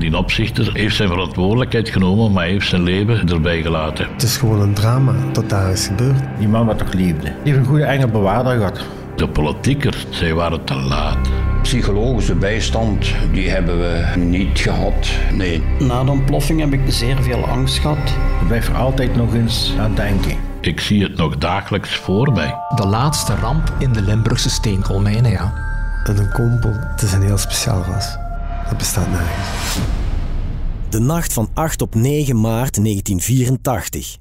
Die opzichter heeft zijn verantwoordelijkheid genomen, maar heeft zijn leven erbij gelaten. Het is gewoon een drama dat daar is gebeurd. Die man wat toch liefde. Die heeft een goede engelbewaarder gehad. De politiekers, zij waren te laat. Psychologische bijstand, die hebben we niet gehad. Nee. Na de ontploffing heb ik zeer veel angst gehad. Ik blijf er altijd nog eens aan denken. Ik zie het nog dagelijks voor mij. De laatste ramp in de Limburgse steenkoolmijnen, ja. En een kompel, het is een heel speciaal gas. Dat bestaat nergens. De nacht van 8 op 9 maart 1984.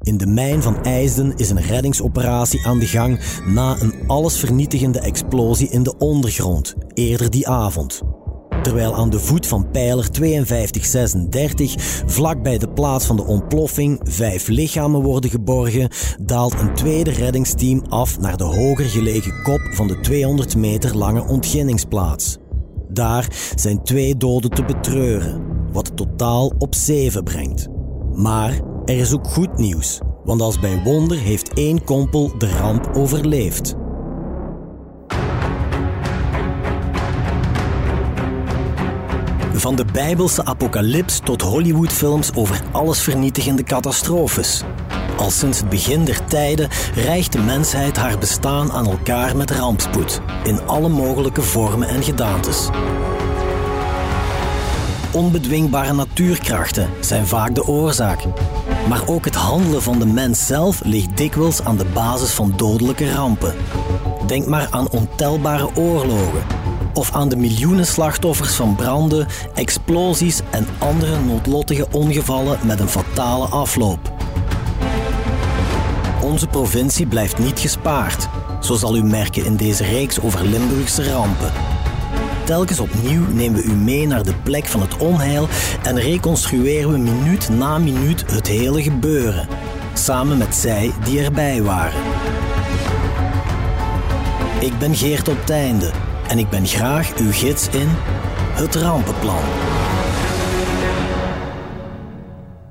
In de mijn van IJsden is een reddingsoperatie aan de gang na een allesvernietigende explosie in de ondergrond, eerder die avond. Terwijl aan de voet van pijler 5236, vlak bij de plaats van de ontploffing, vijf lichamen worden geborgen, daalt een tweede reddingsteam af naar de hoger gelegen kop van de 200 meter lange ontginningsplaats. Daar zijn twee doden te betreuren, wat het totaal op zeven brengt. Maar er is ook goed nieuws, want als bij wonder heeft één kompel de ramp overleefd. Van de Bijbelse apocalyps tot Hollywoodfilms over allesvernietigende catastrofes. Al sinds het begin der tijden rijgt de mensheid haar bestaan aan elkaar met rampspoed, in alle mogelijke vormen en gedaantes. Onbedwingbare natuurkrachten zijn vaak de oorzaak. Maar ook het handelen van de mens zelf ligt dikwijls aan de basis van dodelijke rampen. Denk maar aan ontelbare oorlogen. Of aan de miljoenen slachtoffers van branden, explosies en andere noodlottige ongevallen met een fatale afloop. Onze provincie blijft niet gespaard, zo zal u merken in deze reeks over Limburgse rampen. Telkens opnieuw nemen we u mee naar de plek van het onheil en reconstrueren we minuut na minuut het hele gebeuren, samen met zij die erbij waren. Ik ben Geert op Teinde en ik ben graag uw gids in het rampenplan.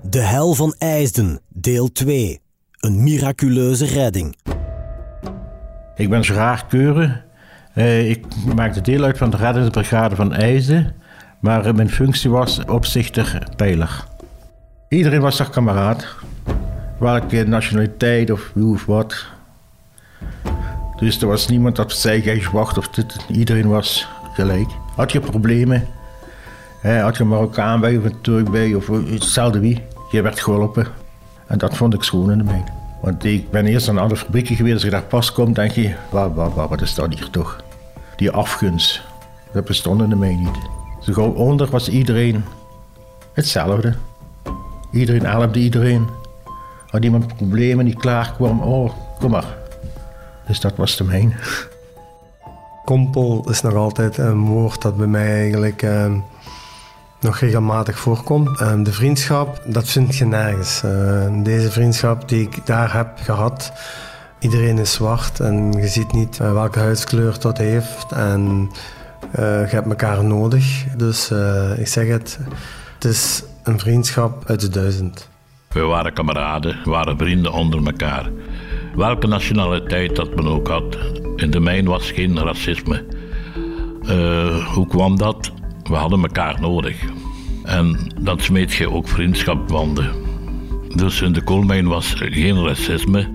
De hel van IJsden, deel 2. Een miraculeuze redding. Ik ben Gerard Keuren. Eh, ik maakte deel uit van de reddingsbrigade van IJsden, maar eh, mijn functie was opzichter pijler. Iedereen was toch kameraad, welke nationaliteit of wie of wat. Dus er was niemand dat zei, gij wacht of dit. Iedereen was gelijk. Had je problemen, had je Marokkaan bij of een Turk bij of hetzelfde wie, je werd geholpen. En dat vond ik schoon in de mijn. Want ik ben eerst aan andere fabrieken geweest. Als je daar pas komt, denk je, wat, is dat hier toch? Die afgunst, dat bestond in de mij niet. Zo gauw onder was iedereen hetzelfde. Iedereen helpte iedereen. Had iemand problemen, die klaar kwam, oh, kom maar. Dus dat was de mijn. Kompel is nog altijd een woord dat bij mij eigenlijk eh, nog regelmatig voorkomt. Eh, de vriendschap, dat vind je nergens. Uh, deze vriendschap die ik daar heb gehad, iedereen is zwart en je ziet niet uh, welke huidskleur dat heeft. En je hebt elkaar nodig. Dus ik zeg het, het is een vriendschap uit de duizend. We waren kameraden, we waren vrienden onder elkaar. Welke nationaliteit dat men ook had. In de mijn was geen racisme. Hoe kwam dat? We hadden elkaar nodig. En dat smeet je ook vriendschapbanden. Dus in de koolmijn was geen racisme.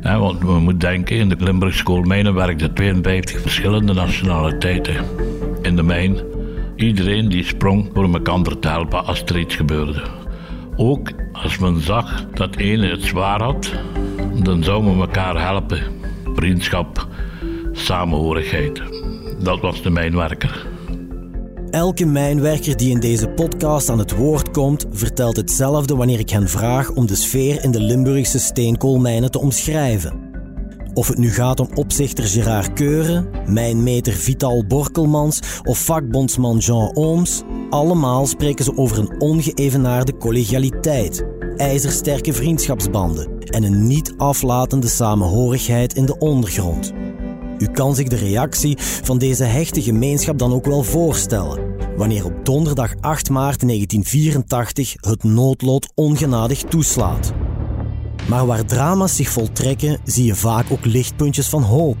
Hè, want we moeten denken, in de Limburgse koolmijnen werkten 52 verschillende nationaliteiten. In de mijn, iedereen die sprong voor elkaar te helpen als er iets gebeurde. Ook als men zag dat ene het zwaar had, dan zouden we elkaar helpen. Vriendschap, samenhorigheid. Dat was de mijnwerker. Elke mijnwerker die in deze podcast aan het woord komt, vertelt hetzelfde wanneer ik hen vraag om de sfeer in de Limburgse steenkoolmijnen te omschrijven. Of het nu gaat om opzichter Gerard Keuren, mijnmeter Vital Borkelmans of vakbondsman Jean Ooms, allemaal spreken ze over een ongeëvenaarde collegialiteit, ijzersterke vriendschapsbanden en een niet aflatende samenhorigheid in de ondergrond. U kan zich de reactie van deze hechte gemeenschap dan ook wel voorstellen, wanneer op donderdag 8 maart 1984 het noodlot ongenadig toeslaat. Maar waar drama's zich voltrekken, zie je vaak ook lichtpuntjes van hoop.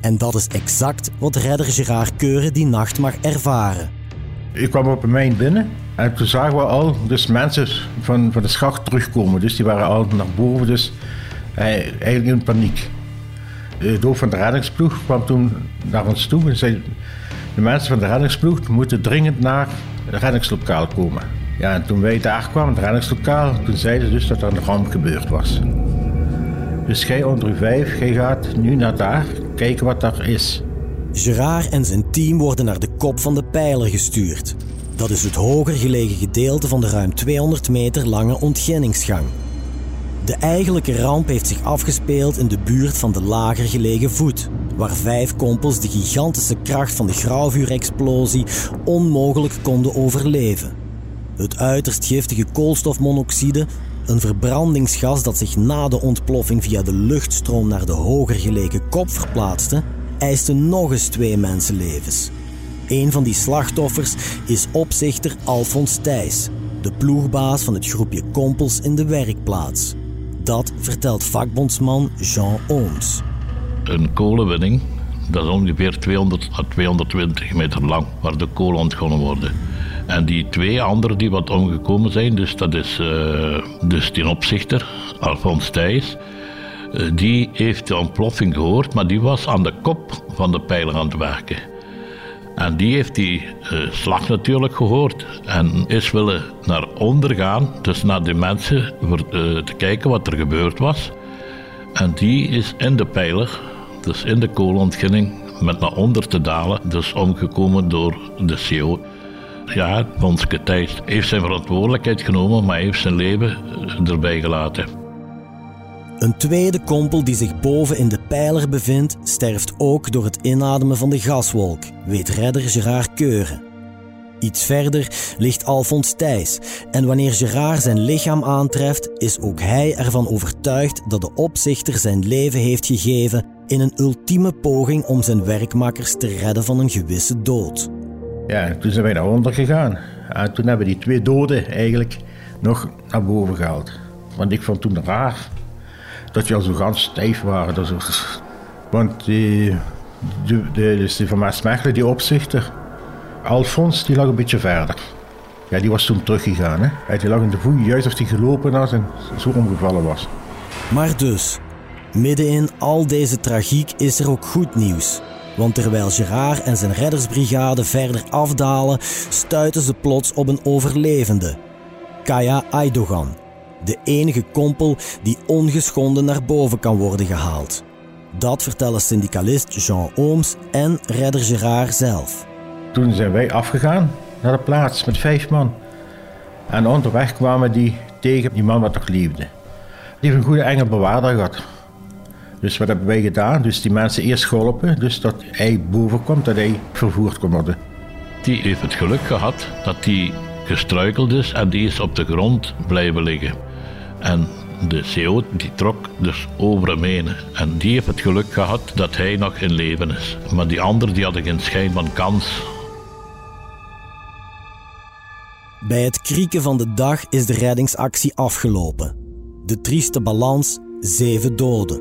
En dat is exact wat redder Gerard Keuren die nacht mag ervaren. Ik kwam op een mijn binnen En toen zagen we al dus mensen van, van de schacht terugkomen. Dus die waren al naar boven, dus eigenlijk in paniek. De van de reddingsploeg kwam toen naar ons toe en zei... De mensen van de reddingsploeg moeten dringend naar het reddingslokaal komen. Ja, en toen wij daar kwamen, het reddingslokaal, toen zeiden ze dus dat er een ramp gebeurd was. Dus jij onder uw vijf, jij gaat nu naar daar, kijken wat daar is. Gerard en zijn team worden naar de kop van de pijler gestuurd. Dat is het hoger gelegen gedeelte van de ruim 200 meter lange ontginningsgang. De eigenlijke ramp heeft zich afgespeeld in de buurt van de lager gelegen voet, waar vijf kompels de gigantische kracht van de grauwvuurexplosie onmogelijk konden overleven. Het uiterst giftige koolstofmonoxide, een verbrandingsgas dat zich na de ontploffing via de luchtstroom naar de hoger gelegen kop verplaatste, eiste nog eens twee mensenlevens. Een van die slachtoffers is opzichter Alfons Thijs, de ploegbaas van het groepje kompels in de werkplaats. Dat vertelt vakbondsman Jean Ooms. Een kolenwinning, dat is ongeveer 200 à 220 meter lang, waar de kolen ontgonnen worden. En die twee anderen die wat omgekomen zijn, dus dat is uh, dus die opzichter, Alfons Thijs, uh, die heeft de ontploffing gehoord, maar die was aan de kop van de pijler aan het werken. En die heeft die uh, slag natuurlijk gehoord en is willen naar onder gaan, dus naar de mensen voor uh, te kijken wat er gebeurd was. En die is in de pijler, dus in de koolontginning, met naar onder te dalen, dus omgekomen door de CO. Ja, Vonske Thijs heeft zijn verantwoordelijkheid genomen, maar heeft zijn leven erbij gelaten. Een tweede kompel die zich boven in de pijler bevindt, sterft ook door het inademen van de gaswolk, weet redder Gerard Keuren. Iets verder ligt Alfons Thijs en wanneer Gerard zijn lichaam aantreft, is ook hij ervan overtuigd dat de opzichter zijn leven heeft gegeven in een ultieme poging om zijn werkmakkers te redden van een gewisse dood. Ja, toen zijn wij naar onder gegaan. En toen hebben die twee doden eigenlijk nog naar boven gehaald. Want ik vond toen raar dat je al zo ganz stijf waren. Want die, de, de, dus die van Maasmechelen, die opzichter, Alfons, die lag een beetje verder. Ja, die was toen teruggegaan. Hè. Die lag in de voet, juist of hij gelopen had en zo omgevallen was. Maar dus, midden in al deze tragiek is er ook goed nieuws. Want terwijl Gerard en zijn reddersbrigade verder afdalen, stuiten ze plots op een overlevende. Kaya Aydogan, de enige kompel die ongeschonden naar boven kan worden gehaald. Dat vertellen syndicalist Jean Ooms en redder Gerard zelf. Toen zijn wij afgegaan naar de plaats met vijf man. En onderweg kwamen die tegen die man wat nog leefde. Die heeft een goede engelbewaarder gehad. Dus wat hebben wij gedaan? Dus die mensen eerst geholpen, dus dat hij boven kwam, dat hij vervoerd kon worden. Die heeft het geluk gehad dat hij gestruikeld is en die is op de grond blijven liggen. En de CO die trok dus over hem heen. En die heeft het geluk gehad dat hij nog in leven is. Maar die anderen die hadden geen schijn van kans. Bij het krieken van de dag is de reddingsactie afgelopen. De trieste balans, zeven doden.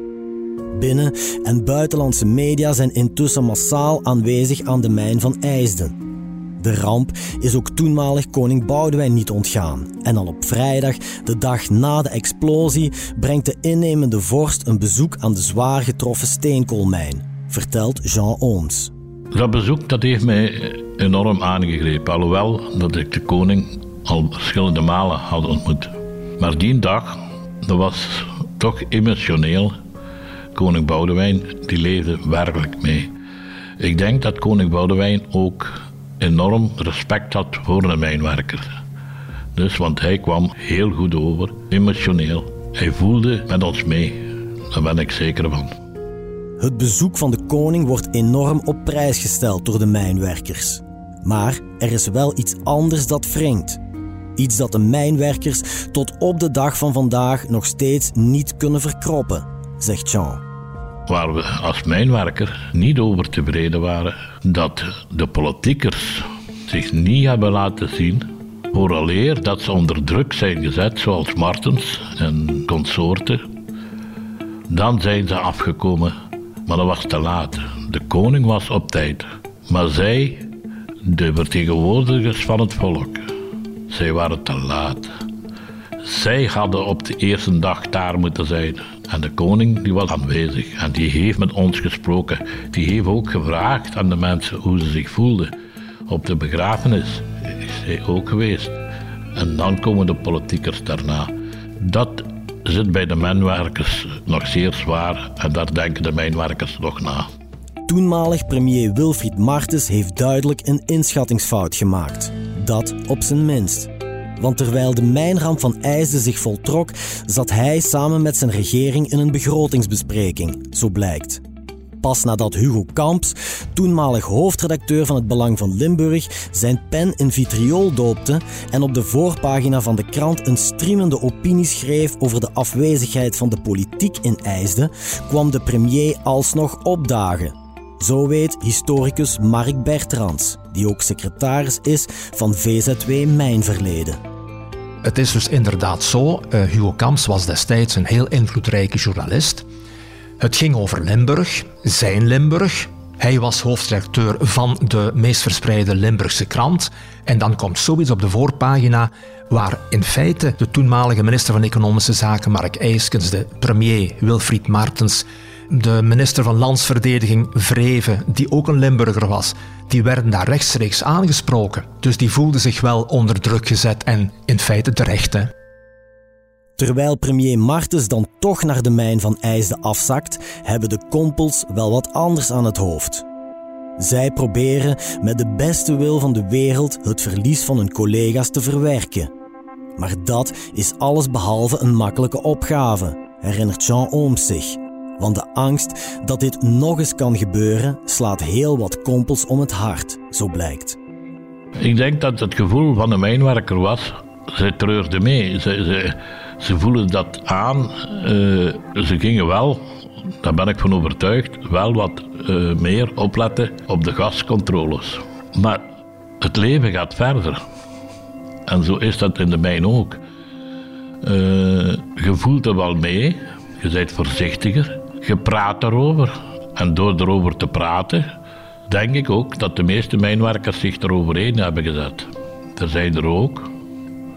Binnen- en buitenlandse media zijn intussen massaal aanwezig aan de mijn van IJsden. De ramp is ook toenmalig koning Boudewijn niet ontgaan. En al op vrijdag, de dag na de explosie, brengt de innemende vorst een bezoek aan de zwaar getroffen steenkoolmijn, vertelt Jean Ooms. Dat bezoek dat heeft mij enorm aangegrepen, alhoewel dat ik de koning al verschillende malen had ontmoet. Maar die dag, dat was toch emotioneel. Koning Boudewijn, die leefde werkelijk mee. Ik denk dat koning Boudewijn ook enorm respect had voor een mijnwerker. Dus, want hij kwam heel goed over, emotioneel. Hij voelde met ons mee. Daar ben ik zeker van. Het bezoek van de koning wordt enorm op prijs gesteld door de mijnwerkers. Maar er is wel iets anders dat wringt. Iets dat de mijnwerkers tot op de dag van vandaag nog steeds niet kunnen verkroppen, zegt Jean. Waar we als mijnwerker niet over tevreden waren dat de politiekers zich niet hebben laten zien, vooraleer dat ze onder druk zijn gezet, zoals Martens en consorten. Dan zijn ze afgekomen, maar dat was te laat. De koning was op tijd, maar zij, de vertegenwoordigers van het volk, Zij waren te laat. Zij hadden op de eerste dag daar moeten zijn. En de koning die was aanwezig en die heeft met ons gesproken. Die heeft ook gevraagd aan de mensen hoe ze zich voelden. Op de begrafenis is hij ook geweest. En dan komen de politiekers daarna. Dat zit bij de mijnwerkers nog zeer zwaar en daar denken de mijnwerkers nog na. Toenmalig premier Wilfried Martens heeft duidelijk een inschattingsfout gemaakt. Dat op zijn minst. Want terwijl de mijnramp van IJsden zich voltrok, zat hij samen met zijn regering in een begrotingsbespreking, zo blijkt. Pas nadat Hugo Kamps, toenmalig hoofdredacteur van het Belang van Limburg, zijn pen in vitriol doopte en op de voorpagina van de krant een streamende opinie schreef over de afwezigheid van de politiek in IJsden, kwam de premier alsnog opdagen. Zo weet historicus Mark Bertrands, die ook secretaris is van VZW Mijnverleden. Het is dus inderdaad zo, uh, Hugo Kamps was destijds een heel invloedrijke journalist. Het ging over Limburg, zijn Limburg. Hij was hoofdredacteur van de meest verspreide Limburgse krant. En dan komt zoiets op de voorpagina waar in feite de toenmalige minister van Economische Zaken Mark Eiskens, de premier Wilfried Martens, de minister van Landsverdediging Vreven, die ook een Limburger was, die werden daar rechtstreeks aangesproken. Dus die voelden zich wel onder druk gezet en in feite terecht. Terwijl premier Martens dan toch naar de mijn van IJsden afzakt, hebben de kompels wel wat anders aan het hoofd. Zij proberen met de beste wil van de wereld het verlies van hun collega's te verwerken. Maar dat is alles behalve een makkelijke opgave, herinnert Jean Ooms zich. Want de angst dat dit nog eens kan gebeuren slaat heel wat kompels om het hart, zo blijkt. Ik denk dat het gevoel van de mijnwerker was, zij treurde mee. Ze, ze, ze voelen dat aan. Uh, ze gingen wel, daar ben ik van overtuigd, wel wat uh, meer opletten op de gascontroles. Maar het leven gaat verder. En zo is dat in de mijn ook. Uh, je voelt er wel mee, je bent voorzichtiger, je praat erover. En door erover te praten, denk ik ook dat de meeste mijnwerkers zich eroverheen hebben gezet. Er zijn er ook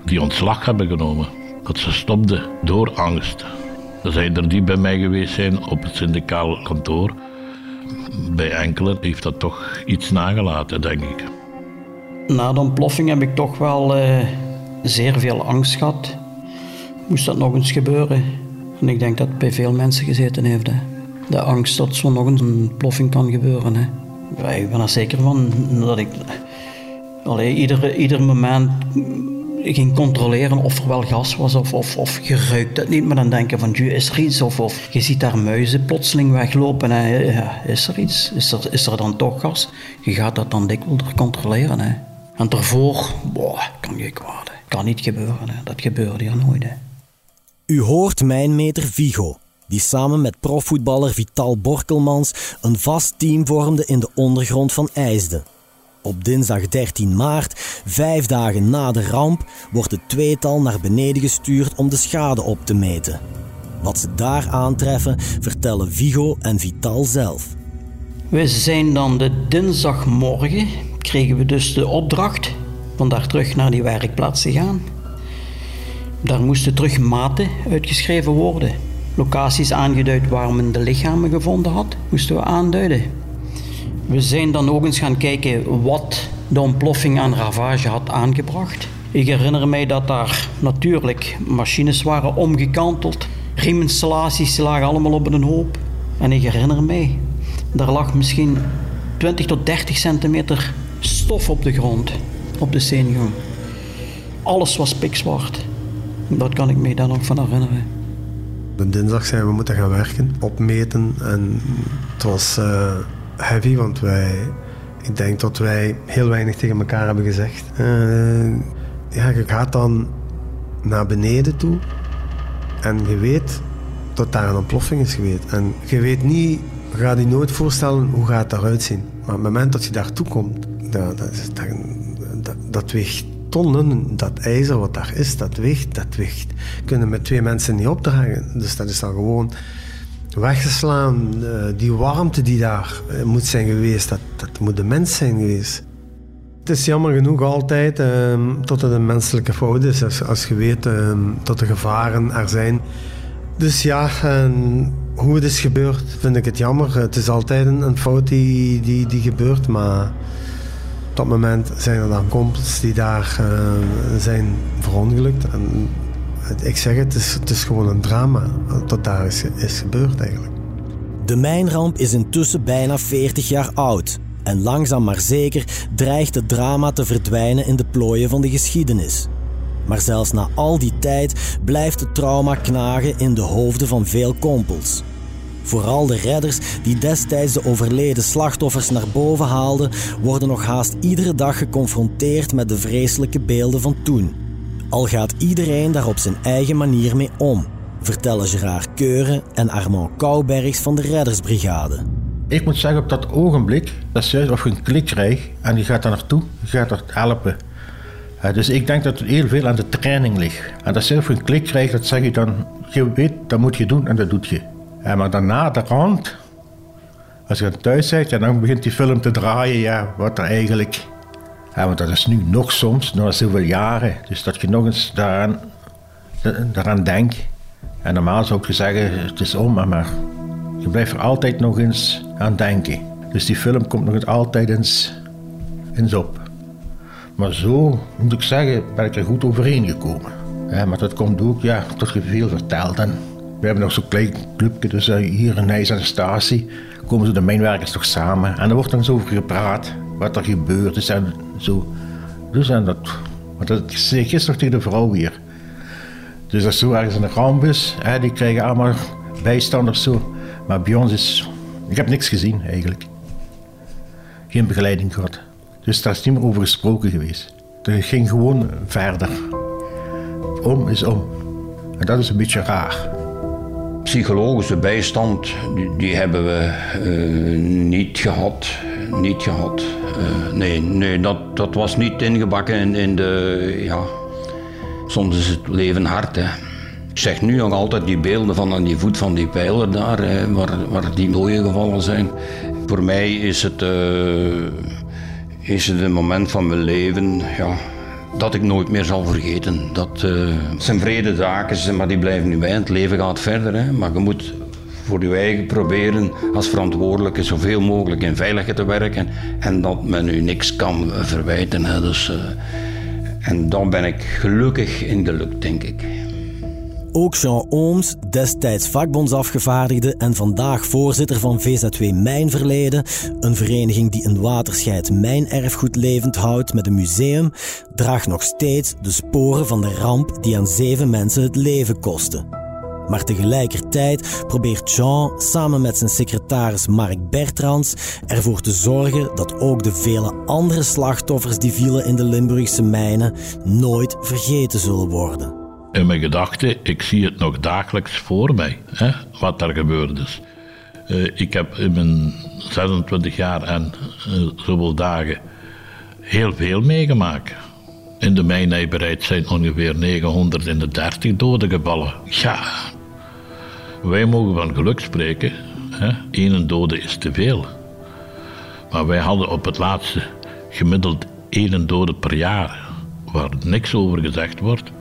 die ontslag hebben genomen. Dat ze stopten door angst. Er zijn er die bij mij geweest zijn op het syndicaal kantoor. Bij enkele heeft dat toch iets nagelaten, denk ik. Na de ontploffing heb ik toch wel uh, zeer veel angst gehad. Moest dat nog eens gebeuren? En ik denk dat het bij veel mensen gezeten heeft. Hè. De angst dat zo nog een ploffing kan gebeuren. Hè. Ik ben er zeker van dat ik allee, ieder, ieder moment ging controleren of er wel gas was of, of, of je ruikt het niet. Maar dan denken van, is er iets? Of, of je ziet daar muizen plotseling weglopen. Hè. Ja, is er iets? Is er, is er dan toch gas? Je gaat dat dan dikwijls controleren. Hè. En daarvoor, kan je kwaad. Kan niet gebeuren. Hè. Dat gebeurt hier nooit. Hè. U hoort mijnmeter Vigo, die samen met profvoetballer Vital Borkelmans een vast team vormde in de ondergrond van IJsden. Op dinsdag 13 maart, vijf dagen na de ramp, wordt het tweetal naar beneden gestuurd om de schade op te meten. Wat ze daar aantreffen, vertellen Vigo en Vital zelf. We zijn dan de dinsdagmorgen, kregen we dus de opdracht van daar terug naar die werkplaats te gaan. Daar moesten terug maten uitgeschreven worden. Locaties aangeduid waar men de lichamen gevonden had, moesten we aanduiden. We zijn dan ook eens gaan kijken wat de ontploffing aan ravage had aangebracht. Ik herinner mij dat daar natuurlijk machines waren omgekanteld. Rieminstallaties lagen allemaal op een hoop. En ik herinner mij, daar lag misschien 20 tot 30 centimeter stof op de grond, op de steengang. Alles was pikzwart. Dat kan ik me dan nog van herinneren. De dinsdag zijn we moeten gaan werken, opmeten. En het was uh, heavy, want wij, ik denk dat wij heel weinig tegen elkaar hebben gezegd. Uh, ja, je gaat dan naar beneden toe en je weet dat daar een ontploffing is geweest. En je weet niet, je gaat je nooit voorstellen hoe gaat het eruit zien. Maar op het moment dat je daartoe komt, dat, dat weegt tonnen, dat ijzer wat daar is, dat weegt, dat weegt. Kunnen met twee mensen niet opdragen. Dus dat is dan gewoon weggeslaan. Uh, die warmte die daar uh, moet zijn geweest, dat, dat moet de mens zijn geweest. Het is jammer genoeg altijd um, tot het een menselijke fout is. Als, als je weet um, dat de gevaren er zijn. Dus ja, hoe het is gebeurd, vind ik het jammer. Het is altijd een, een fout die, die, die gebeurt, maar dat moment zijn er dan kompels die daar uh, zijn verongelukt. En ik zeg het, het is, het is gewoon een drama dat daar is, is gebeurd eigenlijk. De mijnramp is intussen bijna 40 jaar oud. En langzaam maar zeker dreigt het drama te verdwijnen in de plooien van de geschiedenis. Maar zelfs na al die tijd blijft het trauma knagen in de hoofden van veel kompels. Vooral de redders die destijds de overleden slachtoffers naar boven haalden, worden nog haast iedere dag geconfronteerd met de vreselijke beelden van toen. Al gaat iedereen daar op zijn eigen manier mee om, vertellen Gerard Keuren en Armand Koubergs van de Reddersbrigade. Ik moet zeggen, op dat ogenblik, dat is juist of je een klik krijgt en je gaat daar naartoe, je gaat er helpen. dus ik denk dat het heel veel aan de training ligt. En dat zelf een klik krijgt, dat zeg je dan, je weet, dat moet je doen en dat doet je. Maar daarna, de rand, als je thuis ja, dan begint die film te draaien, ja, wat er eigenlijk... Ja, want dat is nu nog soms, na zoveel jaren, dus dat je nog eens daaraan, daaraan denkt. En normaal zou ik zeggen, het is om, maar je blijft er altijd nog eens aan denken. Dus die film komt nog altijd eens, eens op. Maar zo, moet ik zeggen, ben ik er goed overheen gekomen. Maar dat komt ook, ja, tot je veel vertelt. En we hebben nog zo'n klein clubje, dus hier in Nijs aan de statie komen zo de mijnwerkers toch samen. En er wordt dan zo over gepraat, wat er gebeurd is en zo. Dus en dat, want dat zei ik gisteren tegen de vrouw weer. Dus als zo ergens een ramp is, hè, die krijgen allemaal bijstanders zo. Maar bij ons is... Ik heb niks gezien eigenlijk. Geen begeleiding gehad. Dus daar is niet meer over gesproken geweest. Het ging gewoon verder. Om is om. En dat is een beetje raar. Psychologische bijstand, die, hebben we uh, niet gehad. Niet gehad. Uh, nee, nee dat, dat was niet ingebakken in, in de... Ja. Soms is het leven hard, hè. Ik zeg nu nog altijd die beelden van aan die voet van die pijler daar, waar, waar die mooie gevallen zijn. Voor mij is het, uh, is het een moment van mijn leven ja, dat ik nooit meer zal vergeten. Dat uh, zijn vrede zaken, maar die blijven nu bij. Het leven gaat verder. Hè. Maar je moet voor je eigen proberen als verantwoordelijke zoveel mogelijk in veiligheid te werken. En dat men u niks kan verwijten. Hè. Dus, uh, en dan ben ik gelukkig in gelukt, denk ik. Ook Jean Ooms, destijds vakbondsafgevaardigde en vandaag voorzitter van VZW Mijnverleden, een vereniging die een waterscheid mijnerfgoed levend houdt met een museum, draagt nog steeds de sporen van de ramp die aan zeven mensen het leven kostte. Maar tegelijkertijd probeert Jean samen met zijn secretaris Mark Bertrands ervoor te zorgen dat ook de vele andere slachtoffers die vielen in de Limburgse mijnen nooit vergeten zullen worden in mijn gedachten, ik zie het nog dagelijks voor mij, hè, wat daar gebeurd is. Uh, ik heb in mijn 26 jaar en uh, zoveel dagen heel veel meegemaakt. In de mijnnijverheid zijn ongeveer 930 doden gevallen. Ja, wij mogen van geluk spreken. Hè. Eén dode is te veel. Maar wij hadden op het laatste gemiddeld één dode per jaar, waar niks over gezegd wordt.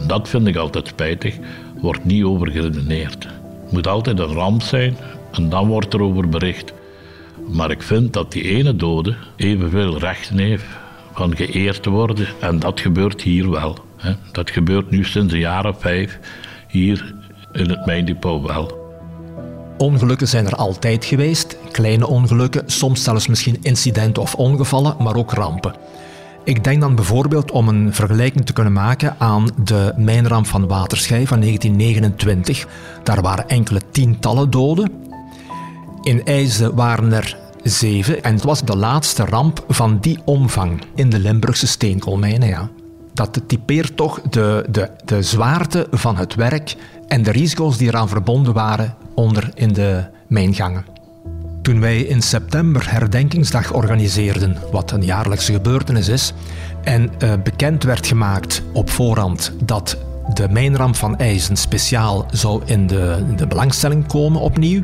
En dat vind ik altijd spijtig, wordt niet over geredeneerd. Het moet altijd een ramp zijn en dan wordt er over bericht. Maar ik vind dat die ene dode evenveel rechten heeft van geëerd te worden. En dat gebeurt hier wel. Hè. Dat gebeurt nu sinds jaar of vijf hier in het mijndepot wel. Ongelukken zijn er altijd geweest. Kleine ongelukken, soms zelfs misschien incidenten of ongevallen, maar ook rampen. Ik denk dan bijvoorbeeld om een vergelijking te kunnen maken aan de mijnramp van Waterschei van 1929. Daar waren enkele tientallen doden. In IJzen waren er zeven en het was de laatste ramp van die omvang in de Limburgse steenkoolmijnen. Ja. Dat typeert toch de, de, de zwaarte van het werk en de risico's die eraan verbonden waren onder in de mijngangen. Toen wij in september herdenkingsdag organiseerden, wat een jaarlijkse gebeurtenis is, en uh, bekend werd gemaakt op voorhand dat de mijnramp van IJzen speciaal zou in de, de belangstelling komen opnieuw,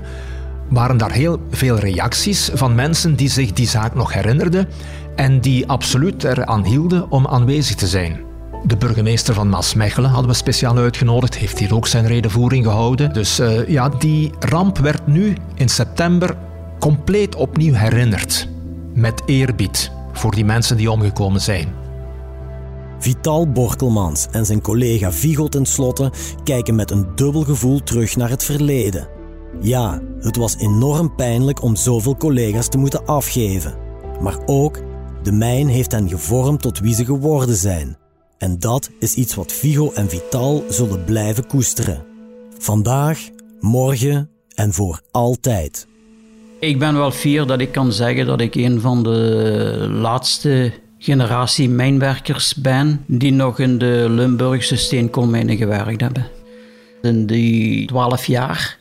waren daar heel veel reacties van mensen die zich die zaak nog herinnerden en die absoluut eraan hielden om aanwezig te zijn. De burgemeester van Maasmechelen hadden we speciaal uitgenodigd, heeft hier ook zijn redenvoering gehouden. Dus uh, ja, die ramp werd nu in september compleet opnieuw herinnerd. Met eerbied voor die mensen die omgekomen zijn. Vital Borkelmans en zijn collega Vigo ten slotte kijken met een dubbel gevoel terug naar het verleden. Ja, het was enorm pijnlijk om zoveel collega's te moeten afgeven. Maar ook, de mijn heeft hen gevormd tot wie ze geworden zijn. En dat is iets wat Vigo en Vital zullen blijven koesteren. Vandaag, morgen en voor altijd. Ik ben wel fier dat ik kan zeggen dat ik een van de laatste generatie mijnwerkers ben die nog in de Limburgse steenkoolmijnen gewerkt hebben. In die twaalf jaar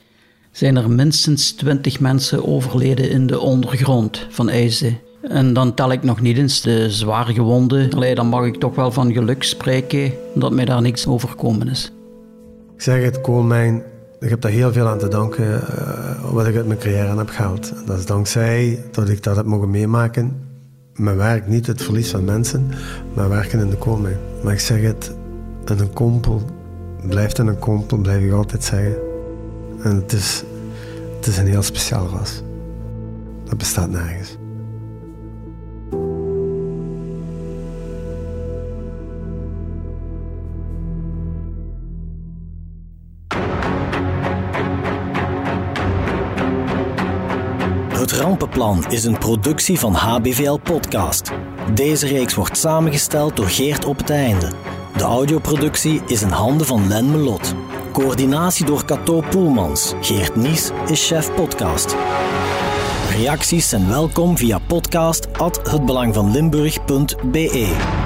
zijn er minstens twintig mensen overleden in de ondergrond van IJzen. En dan tel ik nog niet eens de zware gewonden. Allee, dan mag ik toch wel van geluk spreken dat mij daar niks overkomen is. Ik zeg het, koolmijn, ik heb daar heel veel aan te danken uh, wat ik uit mijn carrière heb gehaald. Dat is dankzij dat ik dat heb mogen meemaken. Mijn werk, niet het verlies van mensen, maar werken in de koolmijn. Maar ik zeg het, een kompel blijft een kompel, blijf ik altijd zeggen. En het is, het is een heel speciaal ras. Dat bestaat nergens. Rampenplan is een productie van HBVL Podcast. Deze reeks wordt samengesteld door Geert op het einde. De audioproductie is in handen van Len Melot. Coördinatie door Cato Poelmans. Geert Nies is chef podcast. Reacties zijn welkom via podcast@hetbelangvanlimburg.be.